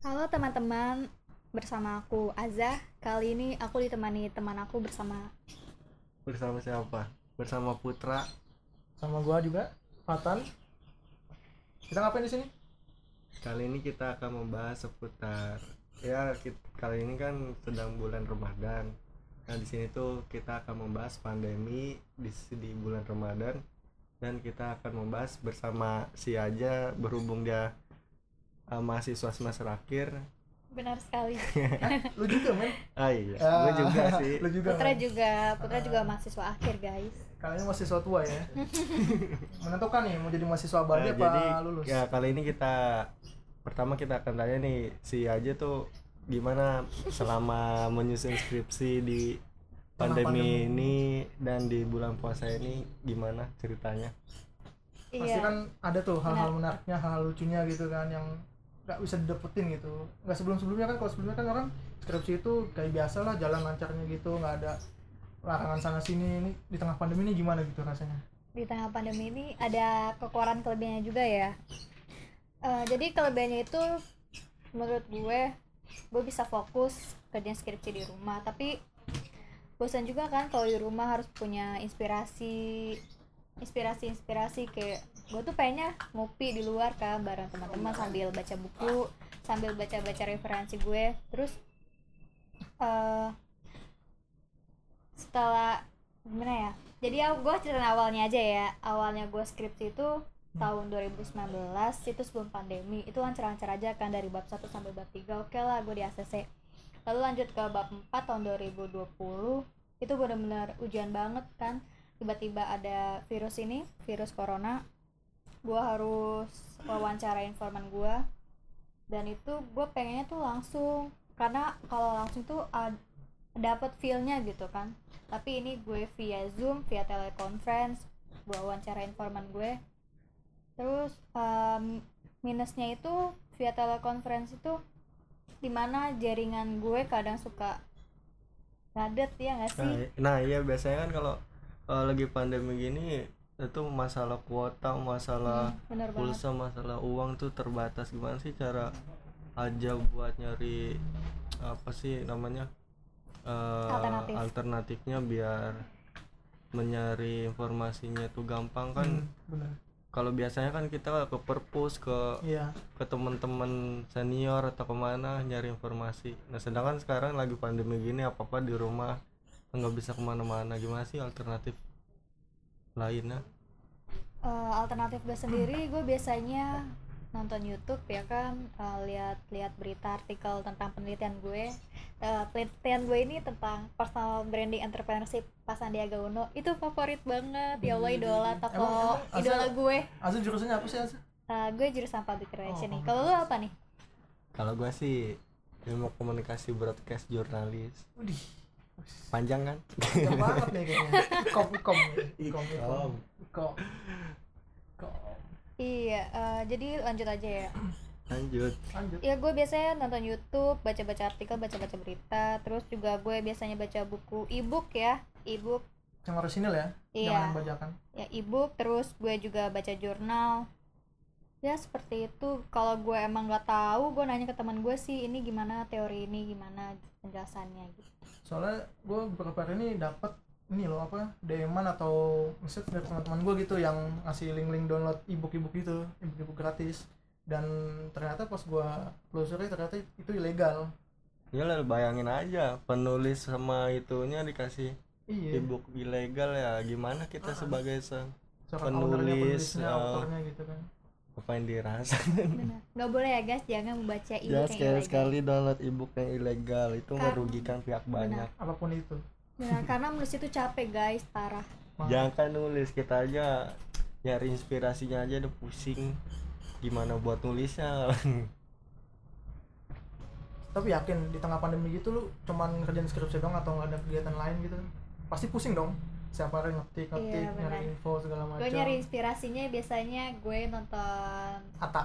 Halo teman-teman, bersama aku Azah. Kali ini aku ditemani teman aku bersama Bersama siapa? Bersama Putra. sama gua juga Fatan kita ngapain di sini Kali ini kita akan membahas seputar ya kit- kali ini kan sedang bulan Ramadan. Nah, di sini tuh kita akan membahas pandemi di di bulan Ramadan dan kita akan membahas bersama si aja berhubung dia uh, mahasiswa semester akhir. benar sekali. lu juga men Ah iya, Ah, gue juga sih. lu juga Putra juga, Putra juga mahasiswa akhir guys. kalian mahasiswa tua ya menentukan nih mau jadi mahasiswa abadi Nah, apa jadi lulus ya kali ini kita pertama kita akan tanya nih si aja tuh gimana selama menyusun skripsi di pandemi, pandemi. ini dan di bulan puasa ini gimana ceritanya? pasti Iya. kan ada tuh hal-hal menariknya hal lucunya gitu kan yang nggak bisa didapetin gitu nggak sebelum sebelumnya kan kalau sebelumnya kan orang skripsi itu kayak biasa lah jalan lancarnya gitu nggak ada larangan sana sini ini di tengah pandemi ini gimana gitu rasanya Di tengah pandemi ini ada kekurangan kelebihannya juga ya. Eh, jadi kelebihannya itu menurut gue, gue bisa fokus kerjaan skripsi di rumah. Tapi bosan juga kan kalau di rumah harus punya inspirasi inspirasi inspirasi kayak gue tuh pengennya ngopi di luar kan bareng teman-teman sambil baca buku sambil baca-baca referensi gue. Terus eh setelah gimana ya? Jadi ya gue cerita awalnya aja ya. Awalnya gue skripsi itu tahun 2019 itu sebelum pandemi. Itu lancar-lancar aja kan dari bab 1 sampai bab 3 oke lah gue di ACC lalu lanjut ke bab 4 tahun 2020 itu benar-benar ujian banget kan. Tiba-tiba ada virus ini virus corona gue harus wawancara informan gue dan itu gue pengennya tuh langsung. Karena kalau langsung tuh ad- dapat feelnya gitu kan. Tapi ini gue via zoom via teleconference gue wawancara informan gue. Terus em, minusnya itu via teleconference itu di mana jaringan gue kadang suka ngadet ya nggak sih? Nah, nah iya biasanya kan kalau kalau lagi pandemi gini itu masalah kuota, masalah banget. pulsa, masalah uang tuh terbatas. Gimana sih cara aja buat nyari apa sih namanya eh, Alternatif. alternatifnya biar mencari informasinya tuh gampang kan? Hmm, kalau biasanya kan kita ke perpus ke iya. ke teman-teman senior atau ke mana nyari informasi. Nah sedangkan sekarang lagi pandemi gini apa apa di rumah nggak bisa ke mana-mana. Gimana sih alternatif lainnya? Eh, alternatif gue sendiri gue biasanya nonton YouTube ya kan eh, lihat-lihat berita artikel tentang penelitian gue. Eh, penelitian gue ini tentang personal branding entrepreneurship Pak Sandiaga Uno. Itu favorit banget ya Allah idola tokoh emang asal- idola gue. Azu jurusannya apa sih Azu? Eh, gue jurusan public relation Oh, nih. kalau lu apa nih? Kalau gua sih ilmu komunikasi broadcast jurnalis. Udih, panjang kan? Panjang banget nih kayaknya. Iya eh, jadi lanjut aja ya. Lanjut. Lanjut. ya gue biasanya nonton YouTube baca-baca artikel baca-baca berita terus juga gue biasanya baca buku e-book ya e-book. Yang orisinil ya, Iya. jangan yang bajakan. ya ebook terus gue juga baca jurnal. Ya seperti itu. Kalau gue emang nggak tahu gue nanya ke teman gue sih ini gimana? Teori ini gimana? Penjelasannya gitu Soalnya gue beberapa hari ini dapat ini loh apa DM-an atau message dari teman-teman gue gitu yang ngasih link-link download ebook ebook gitu, ebook ebook gratis. Dan ternyata pas gue telusuri ternyata itu ilegal. ya lah bayangin aja penulis sama itunya dikasih Iya. ebook ilegal ya gimana kita sebagai se penulis, penulisnya, autornya gitu kan. Apa yang dirasa benar. Nggak boleh ya guys. Jangan membaca ebook ya yang sekali ilegal. sekali download ebook yang ilegal. Itu Karena- merugikan pihak banyak. Apa pun itu. Benar, karena menulis itu capek guys. Parah. Jangan kan nulis. Kita aja nyari inspirasinya aja. Udah pusing. Gimana buat nulisnya? Tapi yakin di tengah pandemi gitu lu cuman kerjaan skripsi doang atau nggak ada kegiatan lain gitu? Pasti pusing dong. Siapa hari ngetik ngetik Iya, nyari info segala macam. gue nyari inspirasinya biasanya gue nonton Ata.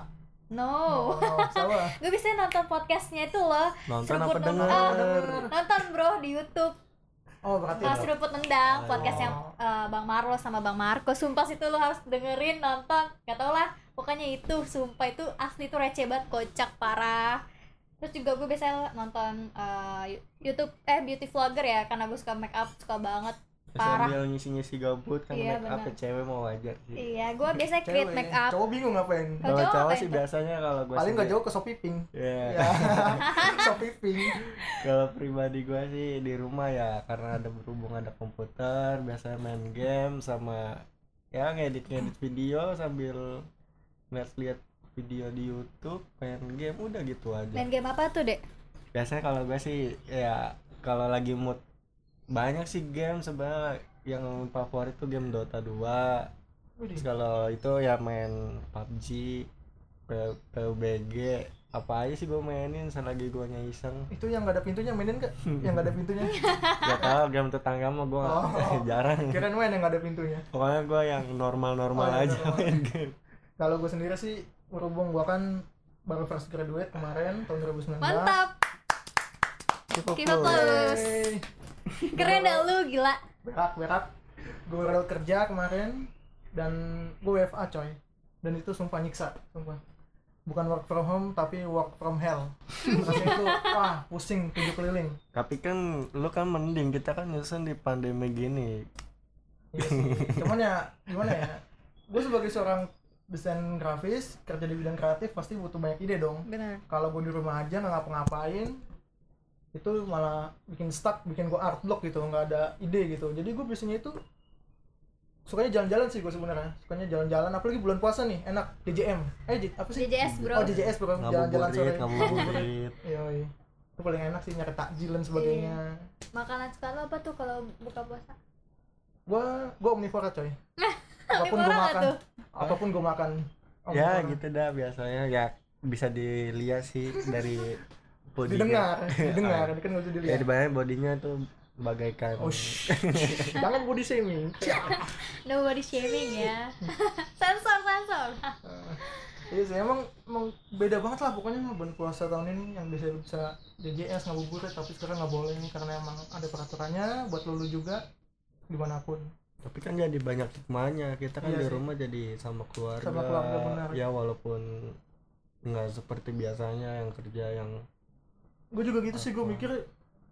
no Oh, salah. gue bisa nonton podcastnya itu loh nonton Seruput apa nonton. denger Ah, nonton bro di YouTube Oh berarti uh, seruput nendang Oh. podcastnya uh, Bang Marlo sama Bang Marco sumpah situ lu harus dengerin nonton gak tau lah pokoknya itu sumpah itu asli tuh receh banget kocak parah terus juga gue biasanya nonton uh, YouTube eh beauty vlogger ya karena gue suka make up suka banget Parah. sambil ngisi-ngisi gabut kan Iya, make up benar. cewek mau wajar sih. Iya gue biasanya create make up. Cowok bingung ngapain? Kalau kalau cowok cowok. sih biasanya kalau gue paling nggak jauh ke Shopee Pink. Ya ya Shopee Pink. Kalau pribadi gue sih di rumah ya karena ada berhubung ada komputer biasanya main game sama ya ngedit-ngedit video sambil lihat-lihat video di YouTube main game udah gitu aja. Main game apa tuh dek? Biasanya kalau gue sih ya kalau lagi mood banyak sih game sebenarnya yang favorit tuh game Dota 2 Widih. Terus kalau itu ya main PUBG PUBG apa aja sih gue mainin selagi gue iseng. Itu yang nggak ada pintunya mainin nggak? Yang nggak ada pintunya? Ya tau game tetangga mah gue Oh. jarang. Kirain main yang nggak ada pintunya. Pokoknya gue yang normal-normal Oh, aja normal. main game. Kalau gue sendiri sih berhubung gue kan baru first graduate kemarin tahun 2019 mantap Yeay. keren dah lu gila. berak berak. Gue baru kerja kemarin dan gue WFA coy. Dan itu sumpah nyiksa sumpah. Bukan work from home tapi work from hell. Rasanya itu wah pusing tujuh keliling. Tapi kan lu kan mending. Kita kan nyusun di pandemi gini. Iya sih. cuman ya gimana ya? Gue sebagai seorang desain grafis kerja di bidang kreatif pasti butuh banyak ide dong. Bener kalau gue di rumah aja nggak ngapa-ngapain itu malah bikin stuck bikin gue art block gitu nggak ada ide gitu. Jadi gue biasanya itu sukanya jalan-jalan sih gue sebenarnya. Sukanya jalan-jalan apalagi bulan puasa nih enak. JJM eh J- apa sih? JJS bro. Oh JJS bro jalan-jalan sore. ngabuburit Yoi. itu paling enak sih nyari takjil dan sebagainya. Makanan suka lo apa tuh kalau buka puasa? Gue gue omnivora coy. Apa pun gue makan. tuh? apa pun gue makan. Ya Omnivora. gitu dah biasanya. Ya bisa dilihat sih dari bodinya didengar didengar ini kan nggak bisa ya dilihat di bawahnya bodinya tuh bagaikan oh shh. jangan body shaming no body shaming ya sensor sensor Iya sih, emang, emang beda banget lah pokoknya bulan puasa tahun ini yang bisa bisa JJS ngabuburit tapi sekarang nggak boleh nih karena emang ada peraturannya buat lulu juga di mana pun. tapi kan jadi banyak hikmahnya kita kan Iya di sih. rumah jadi sama keluarga, Sama keluarga, benar. ya walaupun nggak seperti biasanya yang kerja yang Gue juga gitu sih, gue mikir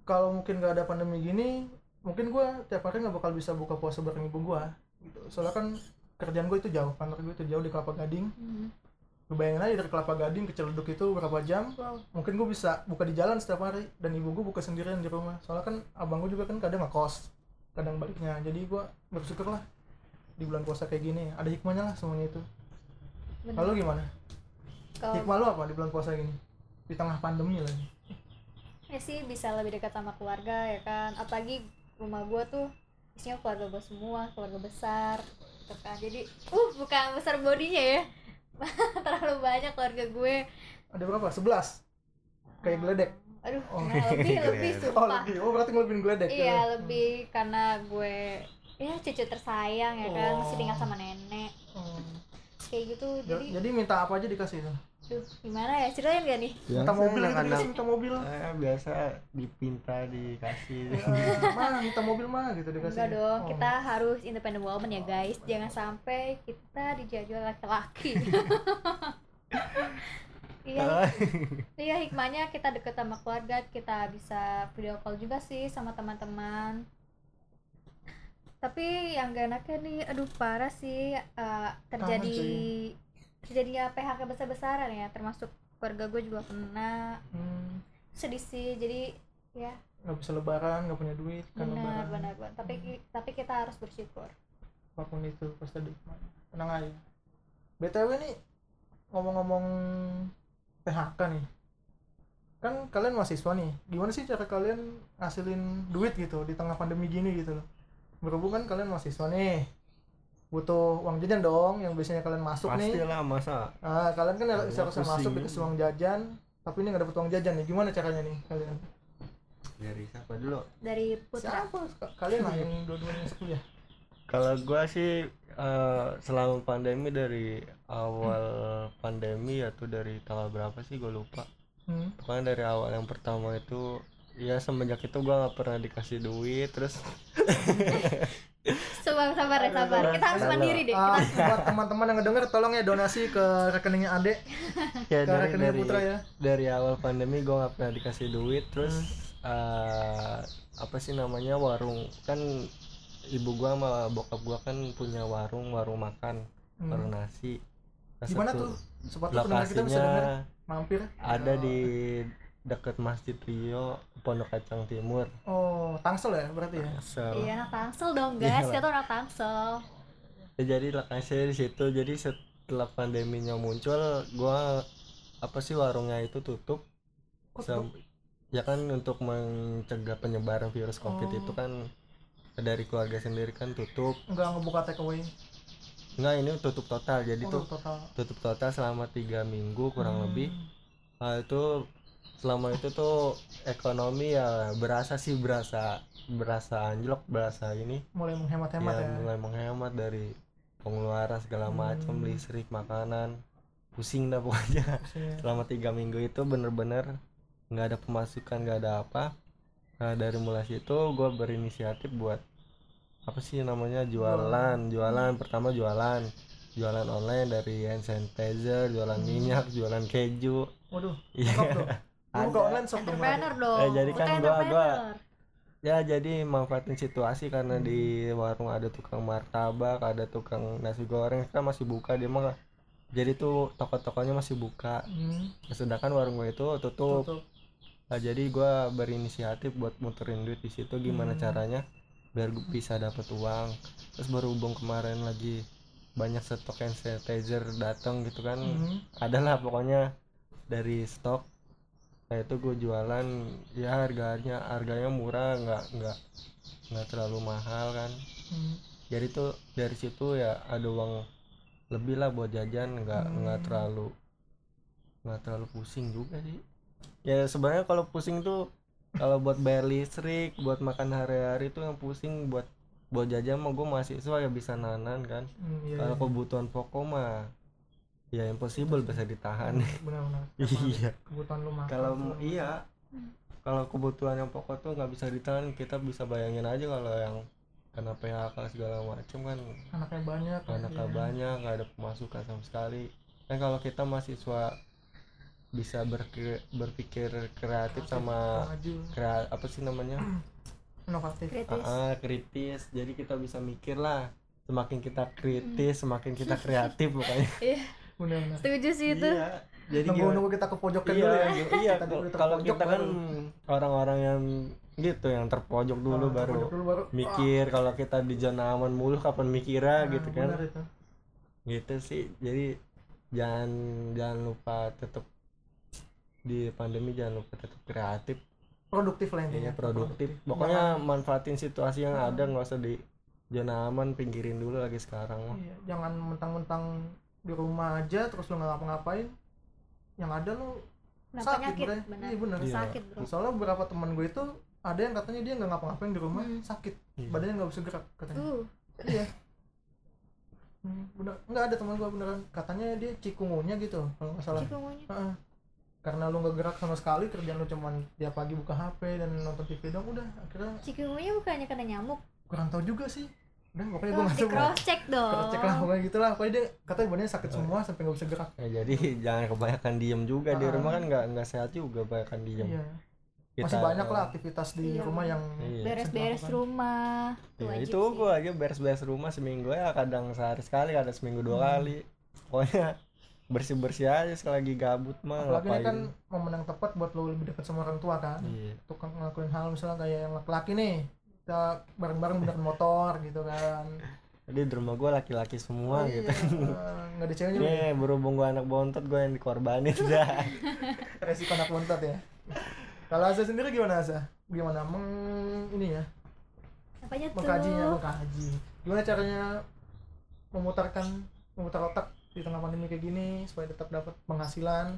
kalau mungkin nggak ada pandemi gini, mungkin gue tiap hari nggak bakal bisa buka puasa bareng ibu gue. Gitu. Soalnya kan kerjaan gue itu jauh, kantor gue itu jauh di Kelapa Gading. Hmm. Lu bayangin aja dari Kelapa Gading ke Ciledug itu berapa jam? wow Mungkin gue bisa buka di jalan setiap hari dan ibu gue buka sendirian di rumah. Soalnya kan abang gue juga kan kadang ngekos, kadang baliknya. Jadi gue bersyukur lah di bulan puasa kayak gini ada hikmahnya lah semuanya itu. bener. Lalu gimana? kalau Hikmah lu apa di bulan puasa gini? Di tengah pandemi lagi. Ya sih bisa lebih dekat sama keluarga ya kan apalagi rumah gua tuh isinya keluarga gua semua keluarga besar gitu kan jadi uh bukan besar bodinya ya terlalu banyak keluarga gue Ada berapa? 11? Kayak geledek? aduh Oh. nah, lebih lebih Geledek. Oh sumpah lebih, oh berarti ngelebihin geledek iya lebih karena gue ya cucu tersayang ya kan masih Oh. tinggal sama nenek Hmm. kayak gitu Ja- jadi Jadi minta apa aja dikasih tuh? Duh gimana ya? Ceritain gak nih? Minta mobil gitu anak-anak dikasih minta mobil. eh, biasa dipinta dikasih. Ya, mah minta mobil mah gitu dikasih. enggak dong Oh. kita harus independent woman ya guys. Jangan sampai kita dijajah laki-laki. Iya iya hikmahnya kita deket sama keluarga kita bisa video call juga sih sama teman-teman. Tapi yang gak enaknya nih aduh parah sih eh, terjadi terjadinya PHK besar-besaran ya termasuk keluarga gue juga kena Hmm, sedih sih jadi ya nggak bisa lebaran, nggak punya duit kan benar lebaran. benar benar tapi tapi kita harus bersyukur Apa pun itu pasti ada. Tenang aja. BTW nih ngomong-ngomong PHK nih. Kan kalian mahasiswa nih. Gimana sih cara kalian ngasilin duit gitu di tengah pandemi gini gitu loh. Berhubung kan kalian mahasiswa nih. Butuh uang jajan dong yang biasanya kalian masuk nih. pastilah masa Nah, kalian kan seharusnya pusing. masuk dikasih uang jajan, tapi ini nggak dapet uang jajan nih. Gimana caranya nih kalian? dari siapa dulu dari putra Siapa? Ka- Kalian lah yang dua-duanya sekolah. kalau gua sih eh, selama pandemi dari awal pandemi atau dari tanggal berapa sih gue lupa Hmm. pokoknya dari awal yang pertama itu ya semenjak itu gua nggak pernah dikasih duit terus Sabar, sabar ya, sabar. Kita harus mandiri deh. Ah, Kita buat teman-teman yang ngedenger tolong ya donasi ke rekeningnya Ade ya ke dari rekeningnya dari Putra ya dari awal pandemi gue nggak pernah dikasih duit terus eh, apa sih namanya warung kan ibu gua sama bokap gua kan punya warung warung makan Hmm. warung nasi Nah, Gimana satu- tuh? Sepatu pendengar kita bisa lokasinya denger mampir. ada di deket Masjid Rio Pondok Kacang Timur Oh, Tangsel ya berarti ya. So, Iya anak tangsel dong guys, kita tuh anak tangsel. ya jadi lokasinya di situ jadi setelah pandeminya muncul gua apa sih warungnya itu tutup Kok Sam- tutup? ya kan untuk mencegah penyebaran virus covid Oh. itu kan dari keluarga sendiri kan tutup Enggak ngebuka take away. enggak ini tutup total jadi Oh, tuh total. tutup total selama tiga minggu kurang Hmm. lebih nah, itu selama itu tuh ekonomi ya berasa sih berasa berasa anjlok berasa ini. Mulai menghemat-hemat ya, ya. mulai menghemat dari pengeluaran segala macam Hmm. listrik makanan. Pusing dah pokoknya. Maksudnya, selama tiga minggu itu bener-bener nggak ada pemasukan nggak ada apa. Nah dari mulai situ gue berinisiatif buat apa sih namanya jualan. Jualan. Pertama jualan. Jualan online dari hand sanitizer jualan Hmm. minyak jualan keju. Waduh, iya. tuh. Lu buka online shop dong Entrepreneur berarti. dong. Eh, jadi kan gua- entrepreneur. ya jadi manfaatin situasi karena Hmm. di warung ada tukang martabak ada tukang nasi goreng kan masih buka dia mah jadi tuh toko-tokonya masih buka Hmm, sedangkan warung gue itu tutup tutup. Nah, jadi gua berinisiatif buat muterin duit di situ gimana Hmm. caranya biar gua bisa dapat uang terus berhubung kemarin lagi banyak stok hand sanitizer datang gitu kan Hmm. adalah pokoknya dari stok nah itu gue jualan ya harganya harganya murah nggak nggak nggak terlalu mahal kan Hmm. jadi tuh dari situ ya ada uang lebih lah buat jajan nggak nggak Hmm. terlalu nggak terlalu pusing juga sih ya sebenarnya kalau pusing tuh kalau buat bayar listrik buat makan hari-hari tuh yang pusing buat buat jajan mah gue mahasiswa ya bisa nanan kan Hmm, iya, kalau iya. kebutuhan pokok mah ya impossible bisa ditahan. Benar-benar. Iya. kebutuhan lu makan kalau iya kalau kebutuhan yang pokok tuh nggak bisa ditahan kita bisa bayangin aja kalau yang kena PHK segala macem kan. Anaknya banyak anaknya iya. banyak nggak ada pemasukan sama sekali. Kan kalau kita mahasiswa bisa berke- berpikir kreatif sama maju. krea- apa sih namanya? Inovatif. Kritis. Ah, ah, kritis. Jadi kita bisa mikir lah semakin kita kritis semakin kita kreatif pokoknya. Iya, benar-benar. Setuju sih itu. iya. Jadi nunggu nunggu kita ke pojokan iya dulu ya. iya. Kita kalau- dulu kalau terpojok kita kan orang-orang yang gitu yang terpojok dulu Ah, baru terpojok dulu baru. mikir kalau kita di zona aman mulu kapan mikirnya Ah, gitu kan. itu. gitu sih. Jadi jangan jangan lupa tetap di pandemi jangan lupa tetap kreatif. Produktif lah intinya. Ya produktif. Produktif. pokoknya Jangan- manfaatin situasi yang Ah. ada nggak usah di zona aman pinggirin dulu lagi sekarang. Iya, jangan mentang-mentang di rumah aja terus lu nggak ngapa-ngapain yang ada lu Nah, sakit penyakit, bener. benar. iya bener Iya. Sakit, Bro. soalnya beberapa teman gue itu ada yang katanya dia nggak ngapa-ngapain di rumah Hmm. sakit Iya. badannya nggak bisa gerak katanya Uh, iya Hmm, bener nggak ada teman gue beneran katanya dia cikungunya gitu kalau nggak salah cikungunya. Heeh. karena lu nggak gerak sama sekali kerjaan lu cuman tiap pagi buka HP dan nonton TV dong udah akhirnya Cikungunya bukannya kena nyamuk. kurang tahu juga sih udah pokoknya gue di tahu cross check dong. cross check lah pokoknya gitu lah pokoknya dia katanya badannya sakit semua sampai nggak bisa gerak Ya, jadi jangan kebanyakan diem juga di Ah. rumah kan nggak nggak sehat juga kebanyakan diem iya Kita- masih banyak lah aktivitas di Iya. rumah yang Iya. Beres-beres rumah. Ya, itu sih. gua aja beres-beres rumah seminggu ya kadang sehari sekali kadang seminggu dua Hmm. kali pokoknya bersih-bersih aja sekali lagi gabut mah apalagi ini ngapain kan momen yang tepat buat lo lebih dekat sama orang tua kan iya untuk ngelakuin hal misalnya kayak yang laki-laki nih kita bareng-bareng beneran motor gitu kan. Jadi di rumah gua laki-laki semua Iya, gitu. eh, nggak ada ceweknya nih nih berhubung gua anak bontot gua yang dikorbanin. Dah. Resiko anak bontot ya. Kalau Asa sendiri gimana Asa? Gimana? Meng ini ya. Apanya tuh? mengkajinya mengkaji. Gimana caranya memutarkan memutar otak di tengah pandemi kayak gini supaya tetap dapat penghasilan?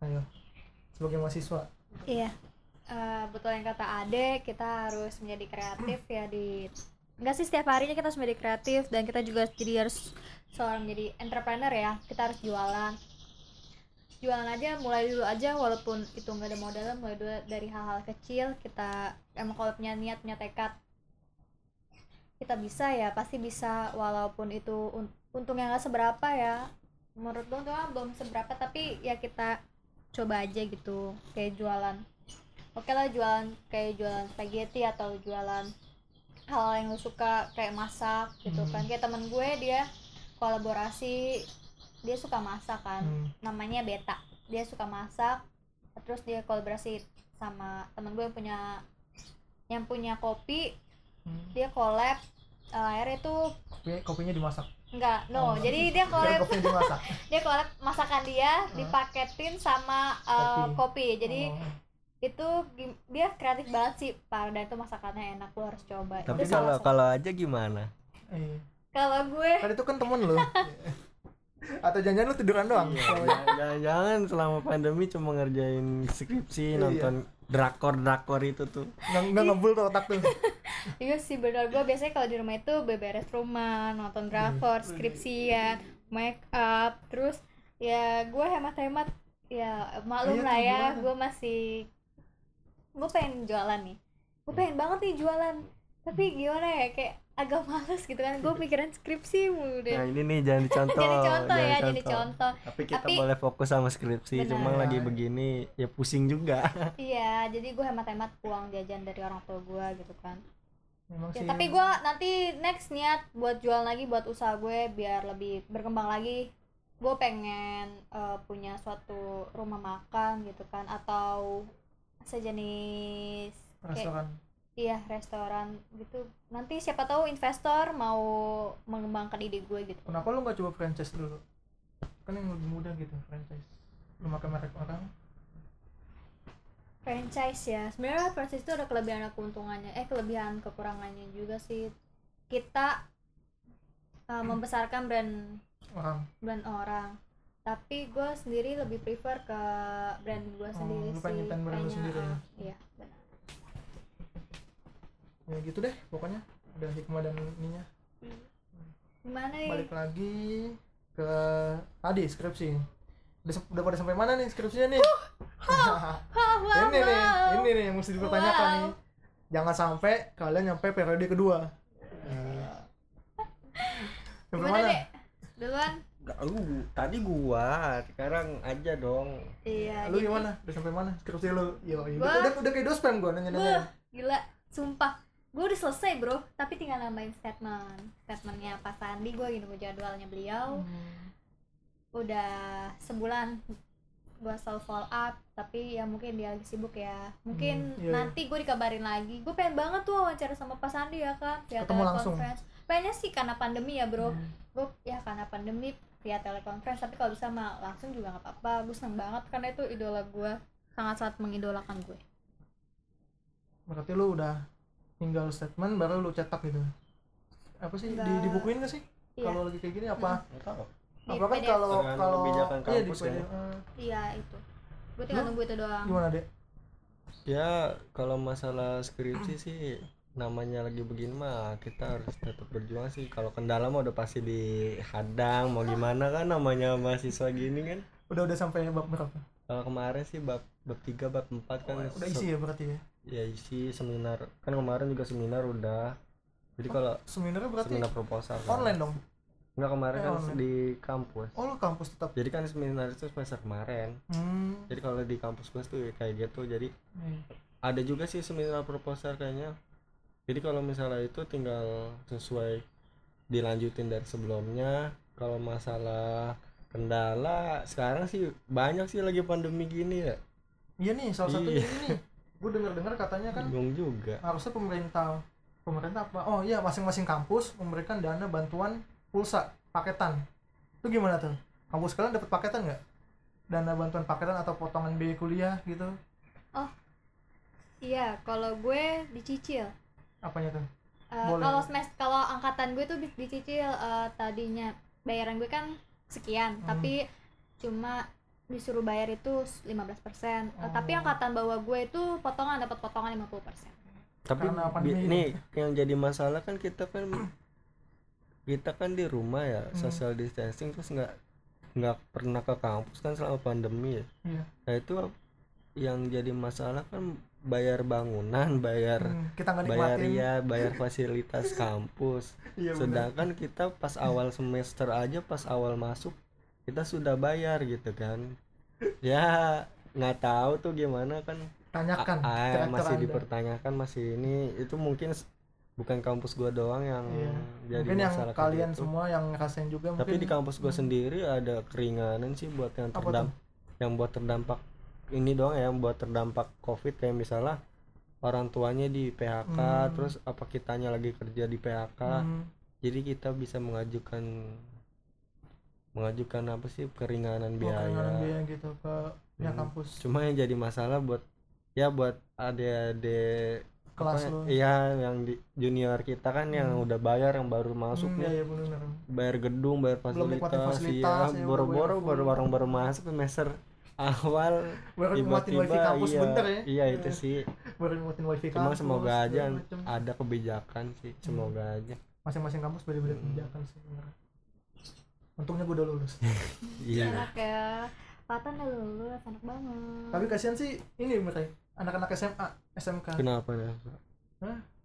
Ayo sebagai mahasiswa. Iya. Eh, betul yang kata Ade, kita harus menjadi kreatif ya di Enggak sih setiap harinya kita harus menjadi kreatif dan kita juga jadi harus seorang menjadi entrepreneur ya. Kita harus jualan. Jualan aja mulai dulu aja walaupun itu nggak ada modalnya mulai dulu dari hal-hal kecil kita emang kalau punya niat punya tekad kita bisa ya pasti bisa walaupun itu un- untungnya nggak seberapa ya menurut gue untungnya belum seberapa tapi ya kita coba aja gitu kayak jualan oke lah jualan kayak jualan spaghetti atau jualan hal yang lu suka kayak masak gitu Hmm. kan kayak temen gue dia kolaborasi dia suka masak kan Hmm. namanya Beta dia suka masak terus dia kolaborasi sama temen gue yang punya yang punya kopi Hmm. dia collab eh, akhirnya tuh Kopi, kopinya dimasak enggak no Oh. jadi dia collab dia collab masakan dia dipaketin sama eh, Kopi. kopi. jadi Oh. Itu dia kreatif banget sih pak. Dan itu masakannya enak lu harus coba. Tapi Itu kalau kalau aja gimana? Iya. kalau gue kan itu kan temen lu. Atau jangan-jangan lu tiduran doang? Jangan, jangan selama pandemi cuma ngerjain skripsi Iya. nonton drakor drakor itu tuh. Nggak nggak ngebul tuh otak tuh. Iya sih benar gue biasanya kalau di rumah itu beberes rumah nonton drakor skripsian make up terus ya gue hemat-hemat. Ya maklum Iya lah ya gue masih gue pengen jualan nih. Gue pengen banget nih jualan. Tapi gimana ya kayak agak males gitu kan. Gue mikirin skripsi mulu deh. Nah ini nih jangan dicontoh jadi contoh jangan ya jadi contoh tapi kita Tapi- boleh fokus sama skripsi Benar. cuma lagi begini ya pusing juga. Iya jadi gue hemat-hemat uang jajan dari orang tua gue gitu kan. Memang ya, sih tapi gue nanti next niat buat jual lagi buat usaha gue biar lebih berkembang lagi. Gue pengen eh, punya suatu rumah makan gitu kan atau sejenis kayak restoran. iya restoran gitu. Nanti siapa tahu investor mau mengembangkan ide gue gitu. Kenapa lu nggak coba franchise dulu. Kan yang lebih mudah gitu franchise. Lu makan merek orang. Franchise ya. Sebenarnya franchise itu ada kelebihan ada keuntungannya. Eh kelebihan kekurangannya juga sih. Kita uh, membesarkan brand orang. brand orang tapi gue sendiri lebih prefer ke brand gue sendiri lu sih pengen nyiptain brand lu sendiri ya? uh, iya benar. Ya gitu deh pokoknya. Ada hikmah dan ininya. Gimana nih? Balik lagi ke tadi skripsi. Udah, udah pada sampai mana nih skripsinya nih? Hah, wow, ini nih ini nih yang mesti dipertanyakan Wow. nih jangan sampai kalian nyampe periode kedua. Sampai gimana duluan lu tadi gua sekarang aja dong. Iya lu jadi- gimana? Udah sampai mana? Skripsi lu? Yo. Gua- udah udah kayak dospem gua nanya nanya Wah, gila. Sumpah. Gue udah selesai bro. Tapi tinggal nambahin statement. Statementnya Pak Sandi gue gini gue jadwalnya beliau. Hmm. udah sebulan gue selalu follow up tapi ya mungkin dia lagi sibuk ya. Mungkin Hmm, iya, iya. nanti gue dikabarin lagi. Gue pengen banget tuh wawancara sama Pak Sandi ya kan? Via Ketemu langsung. pengennya sih karena pandemi ya bro. Hmm. gue ya karena pandemi via teleconference tapi kalau bisa mah langsung juga nggak apa-apa. Gue seneng banget karena itu idola gue sangat-sangat mengidolakan gue. Berarti lu udah tinggal statement baru lu cetak gitu. Apa sih? Di, dibukuin gak sih? Iya. kalau lagi kayak gini apa? Tahu. Di apa kan kalau kalau kebijakan iya di kan. Eh, iya itu. Gue tinggal Lu? nunggu itu doang. Gimana dek? Ya kalau masalah skripsi sih namanya lagi begini mah kita harus tetap berjuang sih. Kalau kendala mah udah pasti dihadang mau gimana kan namanya mahasiswa gini kan. Udah udah sampai bab berapa? Kalau kemarin sih bab bab tiga bab empat kan. Oh, udah isi ya berarti ya? ya isi seminar. Kan kemarin juga seminar udah. Jadi kalau seminarnya berarti seminar proposal kan. online dong? Enggak kemarin Eh, kan online. di kampus. Oh lu kampus tetap. Jadi kan seminar itu semester kemarin. Hmm. jadi kalau di kampus gue tuh kayak gitu. Jadi Hmm. ada juga sih seminar proposal kayaknya jadi kalau misalnya itu tinggal sesuai dilanjutin dari sebelumnya kalau masalah kendala sekarang sih banyak sih lagi pandemi gini ya. Iya nih salah satunya Iya. ini gue dengar dengar katanya kan bingung juga. harusnya pemerintah pemerintah apa? Oh iya masing-masing kampus memberikan dana bantuan pulsa paketan. Itu gimana tuh? Kampus kalian dapat paketan nggak? Dana bantuan paketan atau potongan biaya kuliah gitu? Iya kalau gue dicicil apanya tuh Eh, Boleh. kalau semester kalau angkatan gue tuh di- dicicil eh, tadinya bayaran gue kan sekian Hmm. tapi cuma disuruh bayar itu 15% Eh, tapi Oh. angkatan bawah gue itu potongan dapat potongan 50% tapi nih yang jadi masalah kan kita kan kita kan di rumah ya Hmm. social distancing terus nggak nggak pernah ke kampus kan selama pandemi ya iya nah itu yang jadi masalah kan bayar bangunan bayar Hmm, kita bayar ya bayar fasilitas kampus. Iya sedangkan kita pas awal semester aja pas awal masuk kita sudah bayar gitu kan. Ya nggak tahu tuh gimana kan. Tanyakan A- masih Anda. dipertanyakan masih ini. Itu mungkin bukan kampus gua doang yang Iya. jadi mungkin yang masalah kayak kalian gitu. semua yang ngerasain juga tapi mungkin. di kampus gua sendiri ada keringanan sih buat yang terdampak yang buat terdampak ini doang ya yang buat terdampak covid kayak misalnya orang tuanya di PHK Hmm. terus apa kitanya lagi kerja di PHK Hmm, jadi kita bisa mengajukan mengajukan apa sih keringanan mau keringanan biaya biaya gitu ke Hmm. kampus cuma yang jadi masalah buat ya buat adik-adik kelas apa, lo iya yang di junior kita kan yang Hmm. udah bayar yang baru masuk Hmm, nih iya, iya, bener. bayar gedung bayar Belum nikmatin fasilitas, fasilitas, iya ya, boro-boro baru orang baru masuk semester awal baru nikmatin wifi tiba-tiba kampus iya. bentar ya? Iya itu sih. Baru nikmatin wifi cuma kampus semoga aja macem. ada kebijakan sih semoga aja. Masing-masing kampus beda-beda Hmm. kebijakan sih bener. untungnya gue udah lulus. Iya. Enak ya. Patan udah lulus enak banget. Tapi kasihan sih ini mereka anak-anak SMA SMK kenapa ya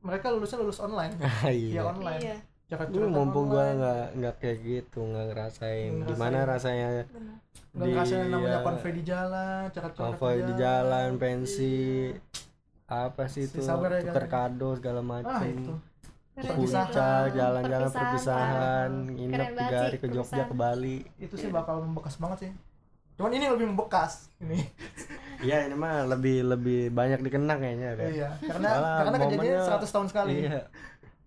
mereka lulusnya lulus online. Ah, via iya online. Iya Cara Dulu curhatan mumpung gua online. nggak nggak kayak gitu nggak ngerasain Nggak gimana rasanya benar nggak di- ngerasain namanya iya. konvoy di jalan cara konvoy di jalan pensi apa sih Si itu sabar ya, tuker kan? kado segala ah itu Keren Perpisahan. puncak jalan-jalan Perpisahan, perpisahan parah. nginep Keren tiga hari ke Jogja perpisahan. ke Bali itu sih bakal membekas banget sih cuman ini lebih membekas ini iya ini mah lebih lebih banyak dikenang kayaknya kan iya karena Malah karena kejadian momennya- 100 tahun sekali iya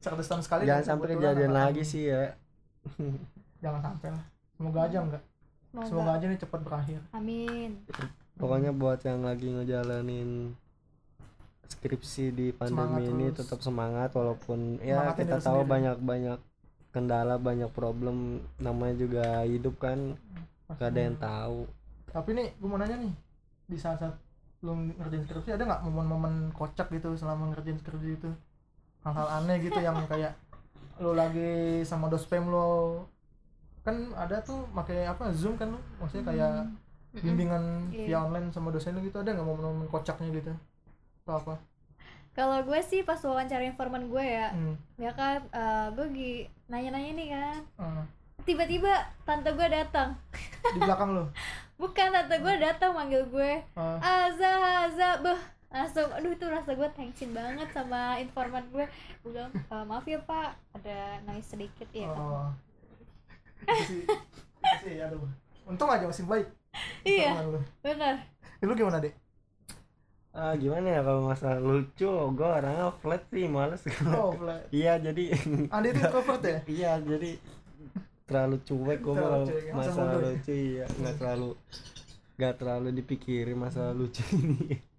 100 tahun sekali jangan dan sampai kejadian lagi sih ya. Jangan sampai lah. Semoga aja enggak. Semoga. semoga aja nih cepat berakhir. Amin. Pokoknya buat yang lagi ngejalanin skripsi di pandemi Semangat ini terus. tetap semangat walaupun ya Semangatin kita tahu sendiri. banyak banyak kendala banyak problem namanya juga hidup kan gak ada yang tahu. Tapi nih gue mau nanya nih di saat-saat lu ngerjain skripsi ada nggak momen-momen kocak gitu selama ngerjain skripsi itu hal-hal aneh gitu yang kayak lu lagi sama dospem lo. Kan ada tuh pakai apa zoom kan lu maksudnya kayak bimbingan Iya. via online sama dosen lu gitu ada nggak momen-momen kocaknya gitu? Atau apa? Kalau gue sih pas wawancara informan gue ya hmm. ya kan eh, gue lagi nanya-nanya nih kan. Ah. tiba-tiba tante gue datang. Di belakang lo? Bukan tante gue datang manggil gue. Ah. Aza Aza beh langsung aduh itu rasa gue tensin banget sama informan gue gue bilang "E, maaf ya pak ada noise sedikit ya. Oh. itu sih itu sih aduh. Untung aja masih baik. Iya benar lu gimana dek? Ah gimana ya kalau masalah lucu gue orangnya flat sih males. Oh flat. Iya jadi Anda itu introvert ya? Iya jadi terlalu cuek gue kalau ya, masa masalah ya? lucu iya. Nggak terlalu nggak terlalu dipikirin masalah lucu ini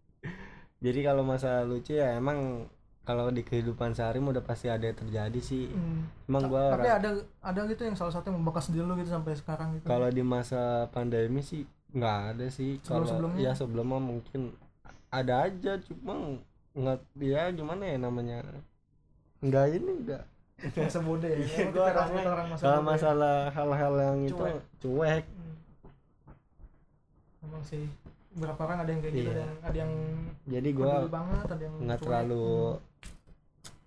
jadi kalau masalah lucu ya emang kalau di kehidupan sehari udah pasti ada yang terjadi sih. Hmm. emang gue tapi ada ada gitu yang salah satu yang membekas di lu gitu sampai sekarang gitu? Kalau di masa pandemi sih nggak ada sih. Kalau ya sebelumnya mungkin ada aja cuma nggak ya gimana ya namanya? Nggak ini nggak. Masa bodoh ya. Emang gua orangnya orang masa kalau ya. masalah hal-hal yang itu Cuek. cuek. Hmm. emang sih beberapa orang ada yang kayak gitu Iya. ada yang jadi gua banget ada yang nggak terlalu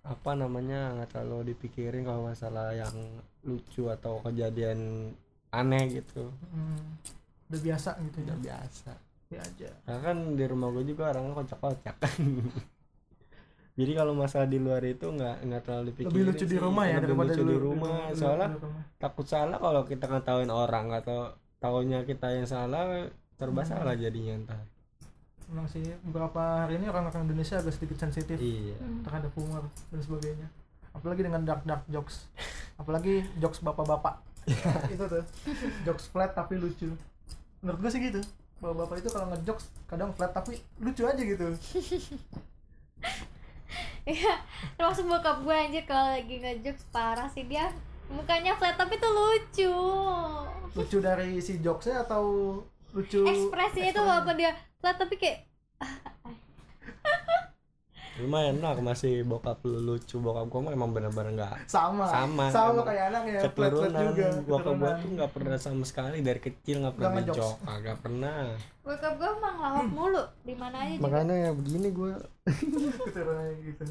apa namanya nggak terlalu dipikirin kalau masalah yang lucu atau kejadian aneh gitu. Hmm. udah biasa gitu ya? Udah biasa. Ya aja. Karena kan di rumah gue juga orangnya kocak-kocak. Jadi kalau masalah di luar itu nggak nggak terlalu dipikirin lebih lucu di rumah ya lebih lucu di rumah. lu- soalnya lu- rumah. takut salah kalau kita ngetahuin orang atau taunya kita yang salah serba Hmm. salah jadinya ntar emang sih beberapa hari ini orang-orang Indonesia agak sedikit sensitif iya. Hmm. terhadap humor dan sebagainya. Apalagi dengan dark dark jokes. Apalagi jokes bapak-bapak. Itu tuh. Jokes flat tapi lucu. Menurut gue sih gitu. Bapak-bapak itu kalau ngejokes kadang flat tapi lucu aja gitu. Iya, termasuk bokap gue anjir kalau lagi ngejokes parah sih dia mukanya flat tapi tuh lucu. lucu dari si jokesnya atau lucu. Ekspresinya tuh walaupun dia flat tapi kayak lumayan lah masih bokap lu lucu. Bokap gua mah emang bener-bener nggak sama. Sama, sama kayak anak ya flat flat keturunan. juga bokap gua tuh nggak pernah sama sekali dari kecil nggak pernah Nggak ngejok kagak pernah. Bokap gue emang lawak mulu di mana aja juga. Makanya ya begini gua. Keturunan gitu.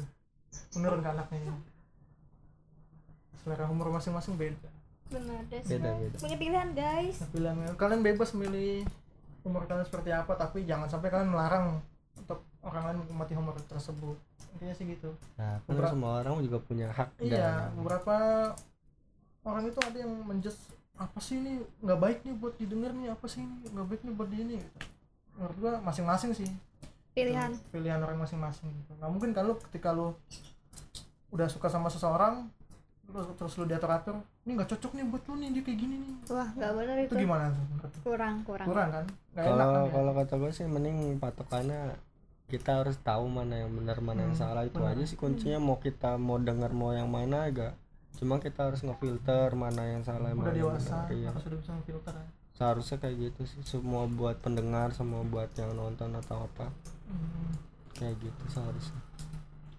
Menurun ke anaknya. Selera humor masing-masing beda bener deh beda beda. Punya pilihan guys. Pilihan kalian bebas milih humor kalian seperti apa tapi jangan sampai kalian melarang untuk orang lain menikmati humor tersebut. Intinya sih gitu. Nah kan Beberapa- semua orang juga punya hak iya dan beberapa orang itu ada yang menjudge apa sih ini? Nggak baik nih buat didengar nih apa sih ini? Nggak baik nih buat di ini gitu. menurut gua masing-masing sih. Pilihan. Pilihan orang masing-masing gitu. Nggak mungkin kan lu ketika lu udah suka sama seseorang lu, terus lu diatur atur ini nggak cocok nih buat lu nih dia kayak gini nih. Wah nggak bener itu itu. gimana kurang kurang. Kurang kan? Enak kan kalau ya? kalau kata gue sih mending patokannya kita harus tahu mana yang benar mana yang Hmm, salah. Itu benar. aja sih kuncinya. Mau kita mau dengar mau yang mana agak cuma kita harus ngefilter mana yang salah udah mana yang dewasa benar iya. harus udah bisa filter kan seharusnya kayak gitu sih. Semua buat pendengar semua buat yang nonton atau apa. Hmm. kayak gitu seharusnya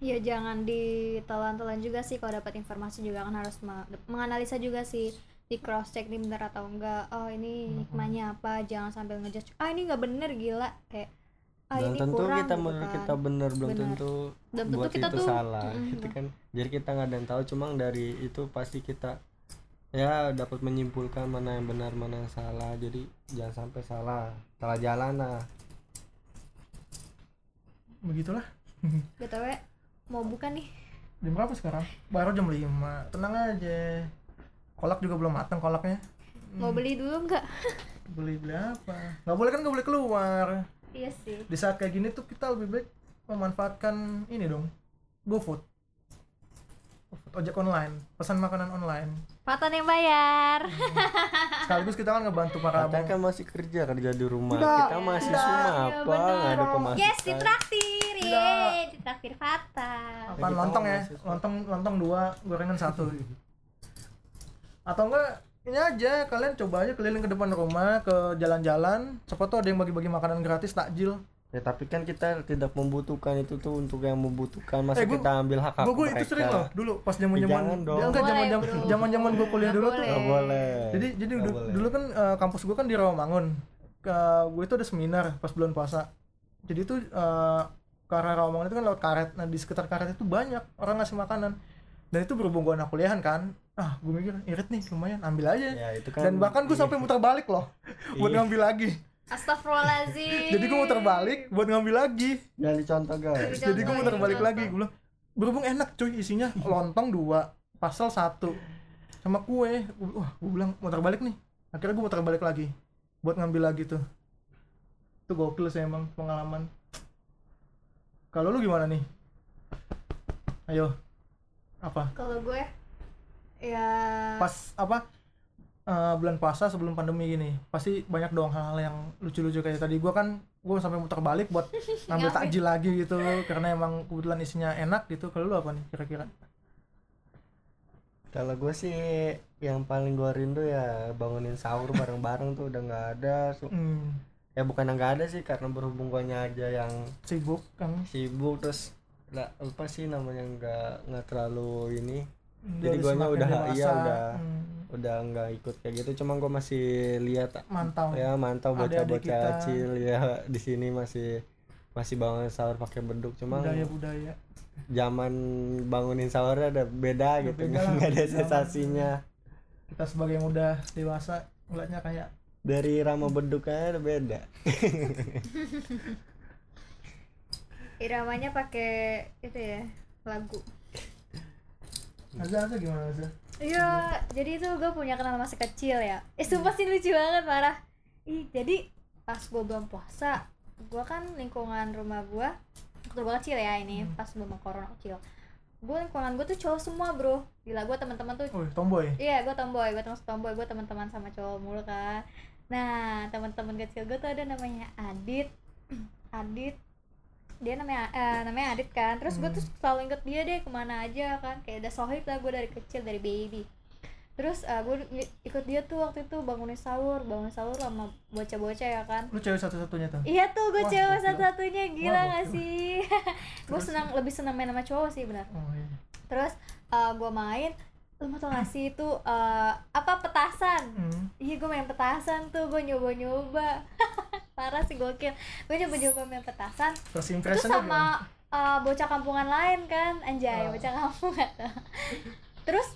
ya jangan ditelan-telan juga sih kalau dapat informasi juga kan harus me- menganalisa juga sih di cross check nih bener atau enggak. Oh ini hikmahnya apa? Jangan sambil ngejudge. Ah ini nggak bener gila. Kayak ah belum ini tentu kurang kita gitu menurut kan. kita benar belum Benar. tentu Belum tentu buat kita itu tuh- salah Mm-mm. gitu kan. Jadi kita nggak ada yang tahu cuma dari itu pasti kita ya dapat menyimpulkan mana yang benar mana yang salah. Jadi jangan sampai salah. Salah jalan lah. Begitulah. Btw mau buka nih. Jam berapa sekarang? Baru jam 5 tenang aja. Kolak juga belum matang kolaknya. Mau beli dulu nggak? Beli beli apa nggak boleh kan nggak boleh keluar. Iya sih. Di saat kayak gini tuh kita lebih baik memanfaatkan ini dong. GoFood, ojek online pesan makanan online. Patan yang bayar. Sekaligus kita kan ngebantu para kita kan masih kerja kerja di rumah. Tidak, kita masih tidak. semua Iya, apa benar. nggak ada pemasukan. Yes ditraktir. Yeay ditraktir Fatan apa kita lontong ya. Lontong lontong dua gorengan satu. Atau enggak ini aja. Kalian coba aja keliling ke depan rumah ke jalan-jalan. Siapa tuh ada yang bagi-bagi makanan gratis takjil ya tapi kan kita tidak membutuhkan itu tuh untuk yang membutuhkan. Masa Eh, gua- kita ambil hak hak gue gue mereka? itu sering loh dulu pas zaman zaman dong. enggak zaman zaman zaman zaman gue kuliah dulu tuh. Nggak boleh. Jadi jadi Nggak du- boleh. dulu kan eh, kampus gue kan di Rawamangun. Ke gue itu ada seminar pas bulan puasa. Jadi tuh eh, karena Rawamangun itu kan lewat karet. Nah di sekitar karet itu banyak orang ngasih makanan. Dan itu berhubung gue anak kuliahan kan ah gue mikir irit nih lumayan ambil aja. Ya itu kan dan bahkan gue sampai muter balik loh buat Iya. ngambil lagi Astagfirullahaladzim. Jadi gue muter balik buat ngambil lagi. Jangan dicontoh guys. Jadi gue Contoh, muter balik contoh. lagi gue bilang berhubung enak cuy isinya lontong dua pasal satu sama kue. Wah gue bilang muter balik nih. Akhirnya gue muter balik lagi buat ngambil lagi tuh. Itu gokil sih emang pengalaman. Kalau lu gimana nih? Ayo. Apa? Kalau gue ya. Pas apa eh, bulan puasa sebelum pandemi gini. Pasti banyak dong hal-hal yang lucu-lucu kayak tadi. Gua kan gue sampai muter balik buat ngambil Ngapain? takjil lagi gitu. Karena emang kebetulan isinya enak gitu. Kalau lu apa nih kira-kira? Kalau gue sih yang paling gue rindu ya bangunin sahur bareng-bareng tuh udah nggak ada. Su- hmm, ya bukan yang nggak ada sih karena berhubung guanya aja yang sibuk kan? sibuk terus lah, apa sih namanya nggak nggak terlalu ini. Jadi guanya semakin udah- dewasa, iya, udah. hmm, udah nggak ikut kayak gitu cuma gue masih lihat mantau. Ya mantau bocah-bocah kecil ya di sini masih masih bangun sahur pakai beduk cuma budaya budaya. zaman bangunin sahurnya ada beda gitu beda lah, nggak ada sensasinya. Kita sebagai yang udah dewasa ngeliatnya kayak dari rama beduknya ada beda. Iramanya pakai itu ya lagu. Azza Azza gimana Azza Iya, jadi itu gue punya kenal masa kecil ya. Eh, sumpah sih lucu banget parah. Ih, jadi pas gue belum puasa, gue kan lingkungan rumah gue waktu gue kecil ya ini Hmm. pas belum corona kecil. Gue lingkungan gue tuh cowok semua bro. Gila gue teman-teman tuh oh tomboy Iya, gue tomboy, gue termasuk tomboy, gue teman-teman sama cowok mulu kan. Nah, teman-teman kecil gue tuh ada namanya Adit, Adit, dia namanya eh, namanya Adit kan. Terus gue Hmm. tuh selalu inget dia deh ke mana aja kan, kayak udah sohib lah gue dari kecil dari baby. terus gue ikut dia tuh waktu itu bangunin sahur bangunin sahur sama bocah-bocah ya kan. Lu cewek satu-satunya tuh? Iya tuh gue cewek satu-satunya gila Wah, gak sih? Gue senang lebih senang main sama cowok sih benar oh iya. Terus uh, gue main lu mau tau gak sih itu uh, apa petasan? Hmm. iya gue main petasan tuh gue nyoba-nyoba parah sih gokil. Gue nyoba-nyoba main petasan. First itu sama uh, bocah kampungan lain kan. Anjay Oh. bocah kampungan. Terus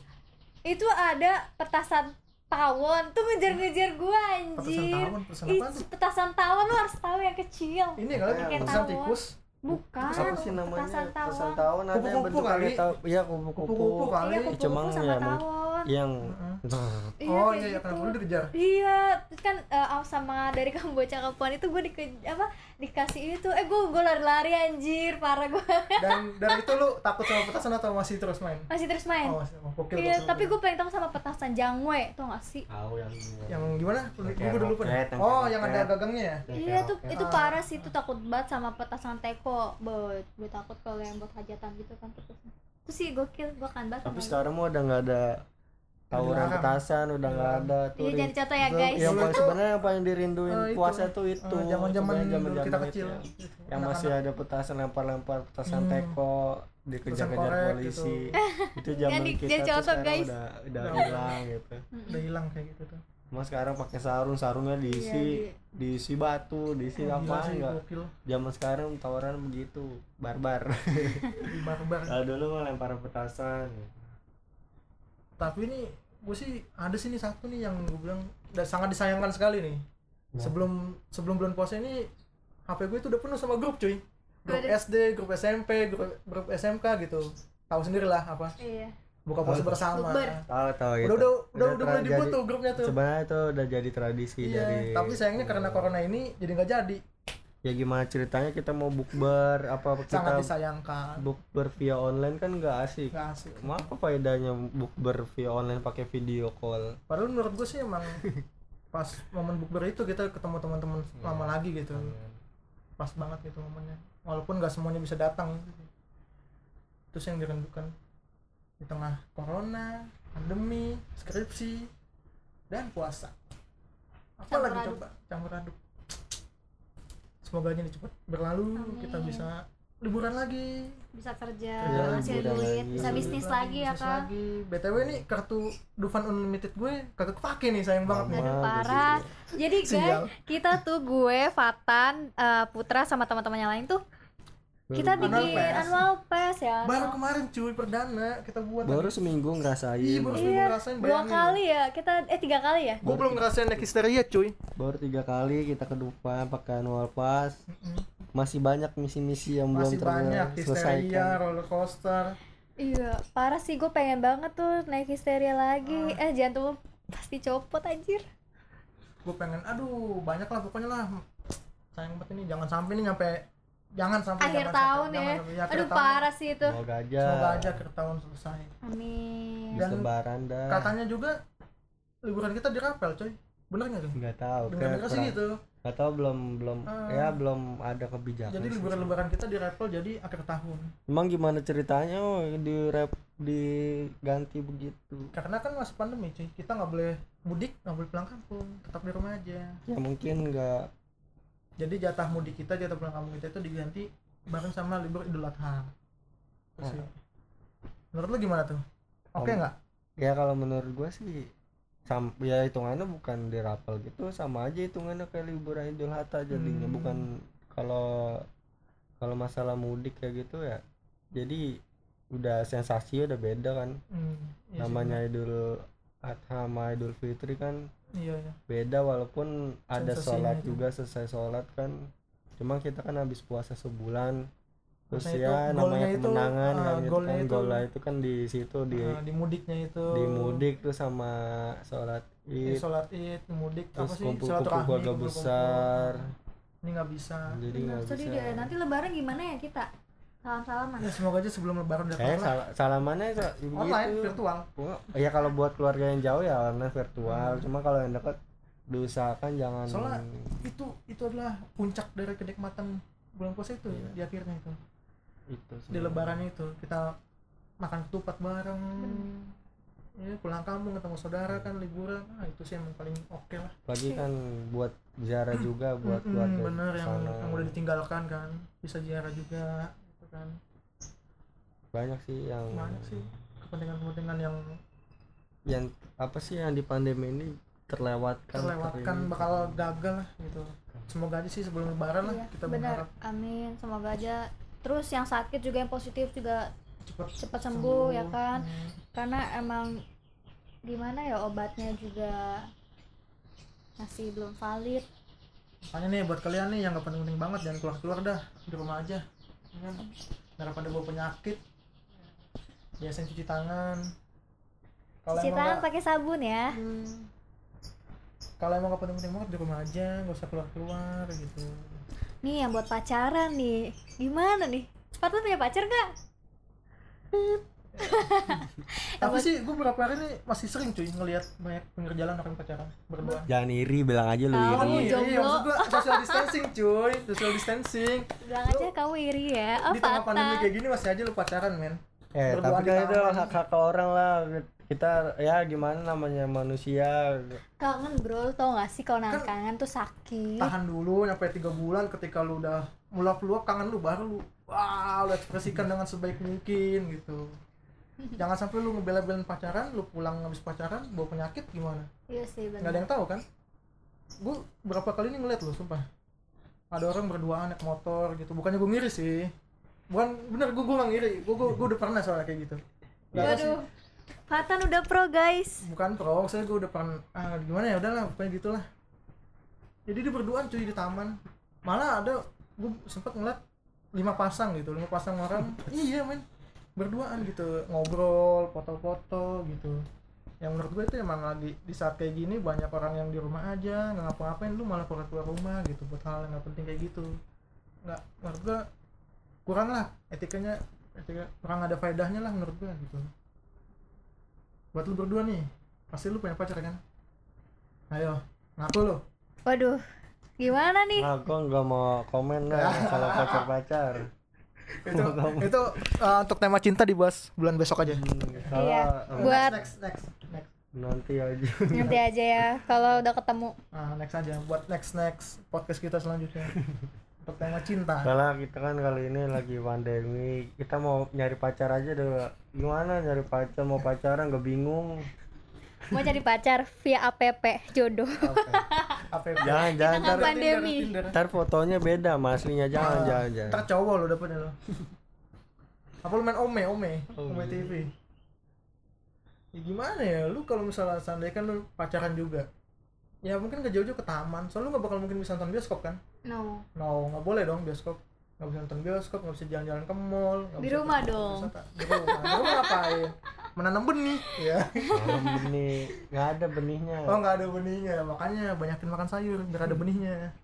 itu ada petasan tawon. Tuh ngejar-ngejar gua petasan anjir. tawon? Petasan apa petasan tawon lu harus tahu yang kecil. Ini kali Kayak petasan tawon. tikus bukan. Apa sih namanya? petasan tawon tawon ada yang Kupu-kupu bentuknya kali. iya kupu-kupu. Kupu-kupu kali? Iya Cuma ya, mungkin- tawon yang oh Iya, kayak iya iya gitu. kenapa lu dikejar? Iya, terus kan eh, sama dari kamu bocah kampungan itu gue di apa dikasih itu, eh gue gue lari-lari anjir, parah gue dan dari itu lu takut sama petasan atau masih terus main? Masih terus main. oh masih oh, iya, gokil, tapi gue paling tahu sama petasan jangwe, tuh gak sih? tahu yang yang gimana? Gue udah lupa oh yang ada gagangnya ya? Iya tuh itu Ah. parah sih itu takut banget sama petasan teko. Bet, gue takut kalau yang buat hajatan gitu kan petasan. Itu sih gokil, gue kan banget. tapi sekarang mah udah nggak ada tawuran Dilarang. petasan udah nggak Dilarang. ada gue. Iya tuh jadi contoh ya Itu guys. yang paling itu- sebenarnya yang paling dirinduin itu. puasa tuh itu Eh, zaman-zaman Sebenarnya dulu kita kecil itu. gitu. yang masih Anak-anak. ada petasan lempar-lempar petasan Hmm. teko dikejar-kejar korek polisi gitu. itu zaman kita jadi tuh contoh, sekarang guys. udah Udah. hilang gitu udah hilang kayak gitu tuh Mas sekarang pakai sarung sarungnya diisi Iya, diisi batu diisi Oh, apa enggak. zaman sekarang tawaran begitu barbar. Di barbar. Kalau dulu mah lempar petasan. Tapi ini gue sih ada sih nih satu nih yang gue bilang udah sangat disayangkan sekali nih. Nah. sebelum sebelum bulan puasa ini HP gue itu udah penuh sama grup cuy. Grup. SD grup SMP grup, grup SMK gitu. Tahu sendiri lah apa. Iya. Buka puasa Oh, bersama. Tahu tahu udah itu. udah udah udah mulai dibuat tuh grupnya tuh. Sebenarnya itu udah jadi tradisi iya dari tapi sayangnya karena corona ini jadi nggak jadi. Ya gimana ceritanya kita mau bukber? Apa sangat kita disayangkan. bukber via online kan nggak asik. Nggak asik. Mau apa faedahnya bukber via online pakai video call? Padahal menurut gue sih emang pas momen bukber itu kita ketemu teman-teman Iya. lama lagi gitu. Pas banget gitu momennya. Walaupun nggak semuanya bisa datang. Terus yang dirindukan di tengah corona pandemi skripsi dan puasa apa Campur lagi aduk. coba campur aduk semoga ini cepat berlalu Amin. kita bisa liburan lagi Bisa kerja, Iya, hasil duit, lagi. bisa bisnis Liburan lagi ya bisnis kan. lagi. btw nih kartu Dufan Unlimited gue kagak kepake nih sayang banget nih Aduh, parah. Jadi guys, kita tuh gue, Fatan, eh, Putra sama teman-temannya lain tuh kita Baru- Annual bikin pass. annual pass ya. baru kemarin cuy perdana kita buat baru seminggu ngerasain Iya, baru seminggu Iya, ngerasain, dua bayangin. kali ya kita eh tiga kali ya. gue belum ngerasain naik histeria cuy baru tiga kali kita ke Dufan pakai annual pass masih banyak misi-misi yang masih belum banyak histeria roller coaster Iya, parah sih gue pengen banget tuh naik histeria lagi. Ah. Eh jantung pasti copot anjir. gue pengen aduh banyak lah pokoknya lah sayang banget ini jangan sampai ini nyampe jangan sampai Akhir jangan tahun sampai, ya. jangan sampai. akhir Aduh tahun. parah sih itu. semoga aja semoga aja akhir tahun selesai Amin. Dan lebaran dah katanya juga liburan kita dirapel coy bener nggak tuh nggak tahu dengar dengar sih gitu nggak tahu belum belum Ah. ya belum ada kebijakan jadi liburan lebaran kita dirapel jadi akhir tahun emang gimana ceritanya oh di rap diganti begitu karena kan masih pandemi cuy kita nggak boleh mudik nggak boleh pulang kampung tetap di rumah aja ya mungkin nggak jadi jatah mudik kita jatah pulang kampung kita itu diganti bareng sama libur idul adha Terus Ah. ya. menurut lu gimana tuh oke Om- nggak ya kalau menurut gua sih sam ya hitungannya bukan di rapel gitu sama aja hitungannya kayak liburan idul adha jadinya Hmm. bukan kalau kalau masalah mudik kayak gitu ya jadi udah sensasi udah beda kan Hmm, iya sih, namanya idul adha sama idul fitri kan. Iya iya. Beda walaupun ada Sensasinya sholat itu. juga selesai sholat kan. Cuma kita kan habis puasa sebulan. Terus Maksudnya ya itu, namanya itu, kemenangan ah, kan gitu golnya kan. itu- golnya itu kan di situ di Nah, di mudiknya itu. di mudik tuh sama sholat di id. sholat id di mudik terus apa sih? kumpul-kumpul silaturahmi, keluarga besar. Ini nggak bisa. Jadi nggak bisa. deh. Nanti lebaran gimana ya kita? Salam-salaman. ya semoga aja sebelum lebaran udah kayak kelar lah. sal salamannya sa- online begitu. virtual ya kalau buat keluarga yang jauh ya online virtual Hmm. cuma kalau yang dekat diusahakan jangan Soalnya itu itu adalah puncak dari kenikmatan bulan puasa itu Iya. di akhirnya itu itu di lebarannya itu kita makan ketupat bareng ya pulang kampung ketemu saudara kan liburan nah itu sih yang paling oke lah Lagi kan buat ziarah juga buat Mm-mm, keluarga bener yang, sana. yang udah ditinggalkan kan bisa ziarah juga gitu kan. Banyak sih yang banyak sih kepentingan-kepentingan yang yang apa sih yang di pandemi ini terlewatkan terlewatkan ter- bakal gagal lah gitu. Semoga aja sih sebelum lebaran lah Iya, kita benar. berharap. Amin. Semoga aja. Terus yang sakit juga yang positif juga cepat cepat sembuh, ya kan? Hmm. karena emang gimana ya obatnya juga masih belum valid. Makanya nih buat kalian nih yang gak penting-penting banget jangan keluar-keluar dah. Di rumah aja kan? Daripada bawa penyakit biasain cuci tangan. Kalau cuci tangan pakai sabun ya? Hmm. kalau emang gak penting-penting banget di rumah aja nggak usah keluar-keluar gitu. Nih yang buat pacaran nih. Gimana nih? Sepatu punya pacar gak? Tapi sih gue beberapa hari ini masih sering cuy ngelihat banyak pinggir jalan orang pacaran berdua. Jangan iri bilang aja lu iri. Kamu iya, jomblo. iya, maksud gue social distancing cuy. Social distancing. Bilang aja kamu iri ya. Oh di tengah pandemi kayak gini masih aja lu pacaran men. Eh Berduaan tapi kan itu hak hak orang lah. Kita ya gimana namanya manusia. Kangen bro, tau gak sih kalau nahan kangen tuh sakit? tahan dulu nyampe tiga bulan ketika lu udah mulai peluang kangen lu baru lu wah lu ekspresikan dengan sebaik mungkin gitu jangan sampai lu ngebela-belain pacaran lu pulang habis pacaran bawa penyakit gimana? Iya sih nggak ada yang tahu kan? Gue berapa kali ini ngeliat lu sumpah. Ada orang berduaan naik motor gitu. Bukannya gue ngiri sih. Bukan bener gue gue gak ngiri. Gue gue udah pernah soalnya kayak gitu. Sih. Waduh. Fatan udah pro guys. Bukan pro saya gue udah pernah ah gimana ya udahlah pokoknya gitulah. Jadi dia berduaan cuy di taman. Malah ada gue sempet ngeliat lima pasang gitu lima pasang orang. Iya men berduaan gitu ngobrol foto-foto gitu. Yang menurut gue itu emang lagi di saat kayak gini banyak orang yang di rumah aja nggak ngapa-ngapain lu malah keluar keluar rumah gitu buat hal yang nggak penting kayak gitu. Nggak menurut gue kurang lah etikanya etika kurang ada faedahnya lah menurut gue gitu. Buat lu berdua nih pasti lu punya pacar kan? Ayo ngaku lu. Waduh Gimana nih? nah gua nggak mau komen lah masalah pacar pacar itu itu uh, untuk tema cinta dibahas bulan besok aja. Kalau Iya. Buat next next next. Nanti aja. Nanti aja ya kalau udah ketemu. Ah next aja. Buat next next podcast kita selanjutnya. Untuk tema cinta. Karena kita kan kali ini lagi pandemi, kita mau nyari pacar aja deh. Gimana nyari pacar? Mau pacaran gak bingung. Mau cari pacar via app jodoh. Apa ya? Jangan jangan ntar, pandemi. Ntar fotonya beda, sama aslinya. Jangan Ah, jangan jangan. ntar cowok lo dapetnya lo. Apa lu main ome ome? Oh, ome iya. tv ya gimana ya lu kalau misalnya seandainya kan lu pacaran juga ya mungkin gak jauh-jauh ke taman. Soalnya lu gak bakal mungkin bisa nonton bioskop kan? No. No nggak boleh dong bioskop. Nggak bisa nonton bioskop nggak bisa jalan-jalan ke mall Di bisa rumah ke- dong. di rumah. Di rumah ngapain menanam benih. Ya Malam benih, nggak ada benihnya. oh nggak ada benihnya. Makanya banyakin makan sayur biar ada benihnya.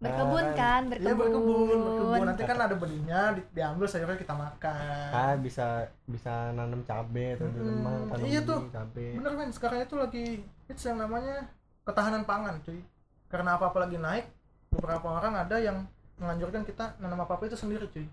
Berkebun Nah, kan iya berkebun, berkebun berkebun. Nanti kan ada benihnya di- diambil sayurnya kita makan. Ah bisa bisa nanam cabe atau di Mm-mm. rumah tanam Iya tuh. cabe. bener men. Sekarang itu lagi hits yang namanya ketahanan pangan cuy. Karena apa apa lagi naik beberapa orang ada yang menganjurkan kita nanam apa apa itu sendiri cuy.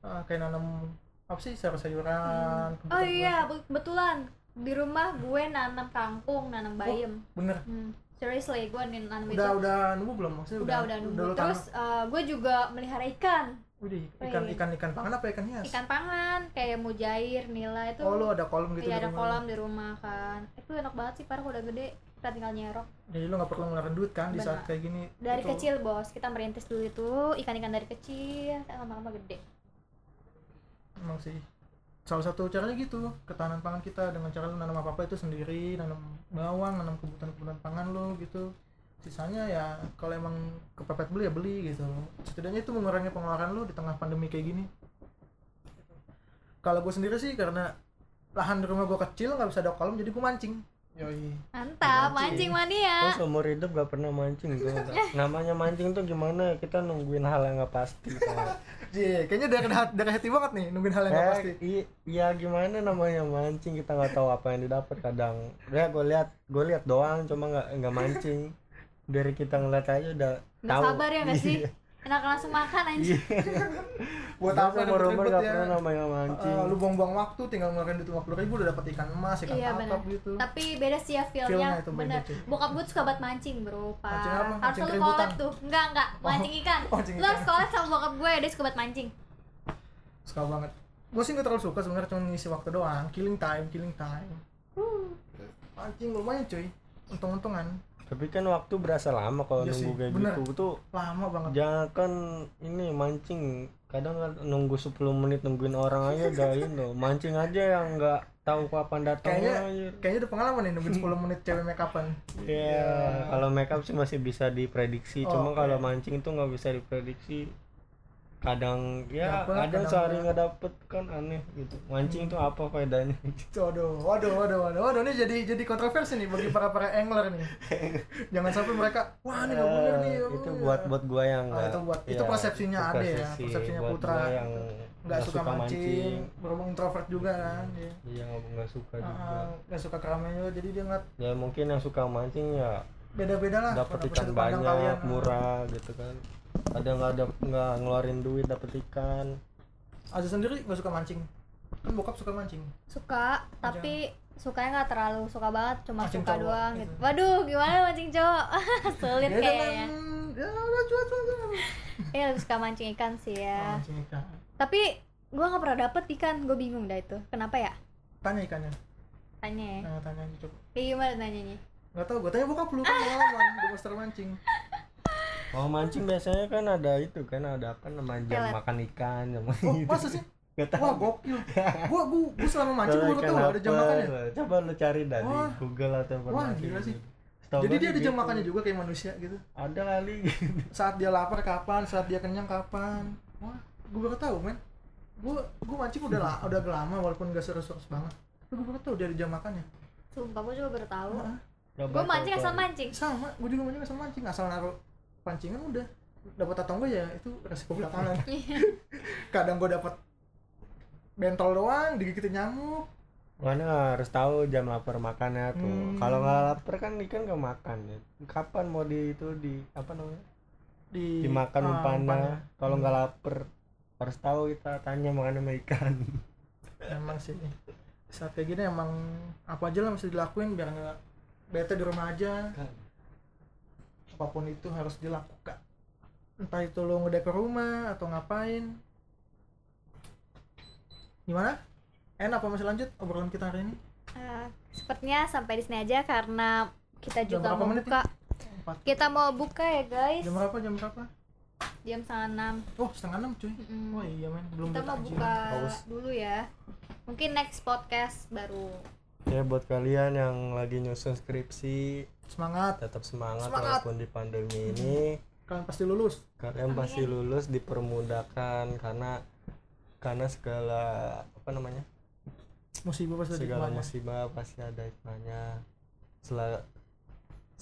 Ah, kayak nanam apa sih sayur-sayuran oh kebutuhan iya be- kebetulan di rumah gue nanam kangkung nanam bayam. bener? Hmm. seriously gue nih nanam itu. udah udah nemu belum? Maksudnya udah udah nunggu. lu terus eh, gue juga melihara ikan? Udah, ikan ikan ikan pangan apa ikan hias? Ikan pangan kayak mujair nila itu. Oh lu ada kolam gitu iya di ada rumah. kolam di rumah kan. Itu enak banget sih parah udah gede. Kita tinggal nyerok. Jadi lu nggak perlu ngeluarin duit kan di saat kayak gini? Dari Itu kecil bos. Kita merintis dulu itu. Ikan-ikan dari kecil. Lama-lama gede emang sih. Salah satu caranya gitu ketahanan pangan kita dengan cara lu nanam apa apa itu sendiri nanam bawang nanam kebutuhan-kebutuhan pangan lo gitu. Sisanya ya kalau emang kepepet beli ya beli gitu. Setidaknya itu mengurangi pengeluaran lo di tengah pandemi kayak gini. Kalau gue sendiri sih karena lahan di rumah gue kecil nggak bisa ada kolam jadi gue mancing yoi. Mantap Mancing. mancing mania. Gua seumur hidup gak pernah mancing gua. Nggak- Namanya mancing tuh gimana? Kita nungguin hal yang gak pasti. Ji, kayaknya dari dari hati banget nih nungguin hal yang nggak Eh, pasti. i- iya gimana namanya mancing? Kita nggak tahu apa yang didapat kadang. Ya gue lihat gue lihat doang cuma nggak nggak mancing. Dari kita ngeliat aja udah Nggak tahu. sabar ya nggak sih? Iya. enak langsung makan aja buat Gua apa sama ribet-ribet gak ya. pernah namanya mancing Eh, lu buang-buang waktu tinggal ngeluarin duit lima puluh ribu udah dapat ikan emas ikan iya kakap gitu. Tapi beda sih ya Feel-nya. Feelnya itu beda, bener. bokap gue suka banget mancing bro. Mancing pak apa? harus Mancing lu collab tuh. Enggak enggak. Mancing ikan. Mancing lu harus ikan. collab sama bokap gue dia suka banget mancing. Suka banget. Gue sih gak terlalu suka sebenarnya cuma ngisi waktu doang. Killing time killing time. Mancing lumayan cuy. Untung-untungan tapi kan waktu berasa lama kalau sih, nunggu kayak bener. gitu tuh lama banget jangan kan ini mancing kadang kan nunggu 10 menit nungguin orang aja udah ini mancing aja yang nggak tahu kapan datangnya Kayaknya- aja. kayaknya udah pengalaman nih nungguin 10 menit cewek make upan Iya, kalau makeup sih masih bisa diprediksi, Oh, cuma oke. kalau mancing itu nggak bisa diprediksi. Kadang ya, Dapet, kadang kadang sehari nggak dapet kan aneh gitu. Mancing itu apa faedahnya? Waduh, waduh, waduh, waduh, waduh, ini jadi jadi kontroversi nih bagi para para angler nih. Jangan sampai mereka, wah ini nggak bener nih. Eh, oh, itu ya." buat buat gua yang Ah, nggak. itu buat- itu ya, persepsinya itu Ade ya, persepsi persepsinya buat Putra. yang nggak suka, mancing, berhubung introvert juga kan. Dia. Iya nggak nggak suka juga. Ah, nggak suka keramaian juga, jadi dia ngeliat Ya mungkin yang suka mancing ya beda-beda lah. dapat ikan banyak, kalian. Ah. murah gitu kan. Ada nggak ada nggak ngeluarin duit dapet ikan. Aziz sendiri nggak suka mancing. Kan bokap suka mancing. suka tapi sukanya nggak terlalu suka banget cuma Mancing suka cowok doang gitu. gitu waduh gimana mancing cowok sulit Ya, kayaknya ya ya lebih suka mancing ikan sih ya Mancing ikan. tapi gua nggak pernah dapet ikan gue bingung dah itu kenapa ya Tanya ikannya. tanya ya Nah, tanya aja coba. Kayak gimana nanyanya Gak tau, gue tanya bokap lu kan pengalaman di master mancing Kalau mancing biasanya kan ada itu kan ada apa namanya jam Pelet. makan ikan jam Oh, gitu. masa sih? Gak tahu. Wah, gokil Gua, gua, gua selama mancing ikan tau ada jam apa, makannya Coba lu cari dah di Wah. Google atau Wah, informasi. gila sih. Setahu Jadi gua dia ada sih jam gitu. makannya juga kayak manusia gitu Ada kali. Saat dia lapar kapan, saat dia kenyang kapan Wah, gua baru tau men Gua, gua mancing udah, la, udah lama walaupun gak serius-serius banget Tapi gua baru tau dia ada jam makannya sumpah gue juga baru tahu Heeh. Coba gue mancing asal mancing Sama, gua juga mancing asal mancing Asal naruh pancingan udah dapat atau enggak ya itu resiko belakangan kadang gua dapat bentol doang digigitin nyamuk Makanya harus tahu jam lapar makannya tuh. Hmm. Kalau nggak lapar kan ikan nggak makan ya. Kapan mau di itu di apa namanya? di Dimakan ah, umpannya. Kalau Hmm. nggak lapar harus tahu kita tanya makan sama ikan. emang sih saat kayak gini emang apa aja lah mesti dilakuin biar nggak bete di rumah aja apa pun itu harus dilakukan. Entah itu lo ngedekor rumah atau ngapain. Gimana? Enak apa masih lanjut obrolan kita hari ini? Eh, sepertinya sampai di sini aja karena kita juga mau buka. Empat. kita mau buka ya guys. Jam berapa? Jam berapa? Jam setengah enam. Oh setengah enam cuy. Mm-mm. oh iya men. Belum kita mau buka Haus. dulu ya. Mungkin next podcast baru Ya buat kalian yang lagi nyusun skripsi semangat. tetap semangat, Semangat. walaupun di pandemi ini. Kalian pasti lulus. Kalian Amin. pasti lulus dipermudahkan karena karena segala apa namanya? Musibah pasti ada segala hikmahnya. musibah pasti ada hikmahnya.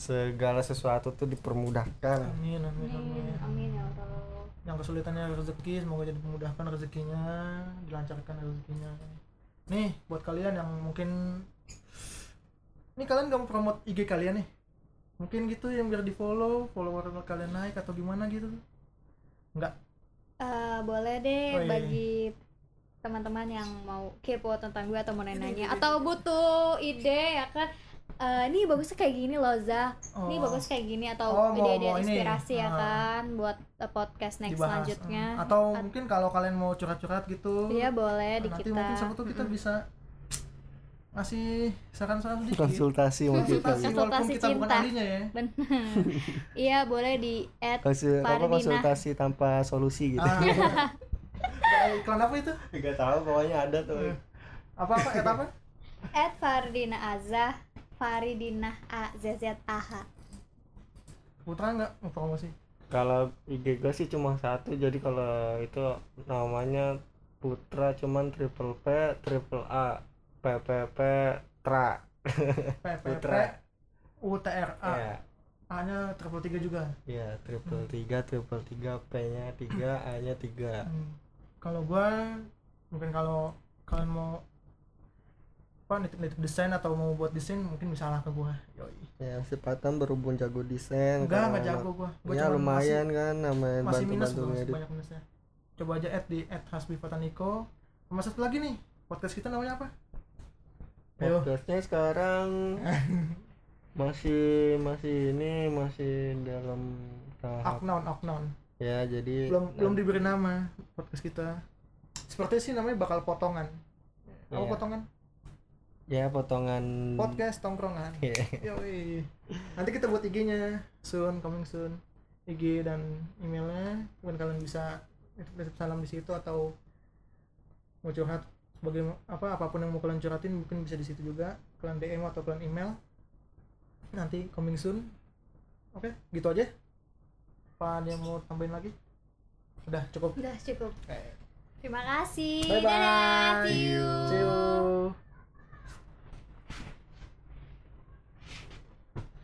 Segala sesuatu tuh dipermudahkan. Amin amin amin amin. amin ya Allah. Yang kesulitannya rezeki semoga jadi memudahkan rezekinya dilancarkan rezekinya nih buat kalian yang mungkin ini kalian gak mau promote IG kalian nih? Mungkin gitu yang biar di follow follower kalian naik atau gimana gitu? Nggak? Eh, boleh deh Oh, iya. bagi teman-teman yang mau kepo tentang gue atau mau nanya-nanya atau butuh ide ya kan Eh, ini bagusnya kayak gini loh Za ini Oh, bagus kayak gini atau Oh, mau- ide-ide mau ini. inspirasi ya Ah. kan buat eh, podcast next dibahas. selanjutnya Hmm. atau At- mungkin kalau kalian mau curhat-curhat gitu Iya boleh di nanti kita mungkin tuh kita Mm-mm. bisa ngasih saran-saran sedikit konsultasi mungkin konsultasi kali. walaupun Konsultasi kita bukan cinta. ahlinya ya Bener. iya boleh di add Konsul- apa konsultasi tanpa solusi gitu ah, iklan apa itu nggak tahu pokoknya ada tuh apa apa et apa add Fardina Azah Faridina A Z Z A H. Putra nggak mau promosi? Kalau IG gue sih cuma satu jadi kalau itu namanya Putra cuman triple P triple A P P P Tra. P P P Putra. U T R A. Ya A nya triple tiga juga? Ya triple tiga triple tiga P nya tiga A nya tiga. Hmm. kalau gua mungkin kalau kalian mau apa nitip-nitip desain atau mau buat desain mungkin bisa lah ke gua. Yoi. Ya kesempatan berhubung jago desain enggak kalau enggak jago gua. Gua ya lumayan kan namanya masih, masih bantu minus gua masih banyak minusnya. Coba aja add di add Hasbi Fataniko. Sama satu lagi nih podcast kita namanya apa? Ayo. Podcastnya sekarang masih masih ini masih dalam tahap Oknon Oknon ya jadi belum belum diberi nama podcast kita. Seperti sih namanya bakal potongan. Apa Iya. potongan ya potongan podcast tongkrongan Iya. Yoi. Nanti kita buat IG-nya soon, coming soon. IG dan emailnya. Mungkin kalian bisa titip salam di situ atau mau curhat sebagai apa apa pun yang mau kalian curhatin mungkin bisa di situ juga. Kalian DM atau kalian email. Nanti coming soon. Oke, gitu aja. Apa ada yang mau tambahin lagi? Udah cukup. udah cukup Oke. terima kasih Bye bye. dadah see you See you.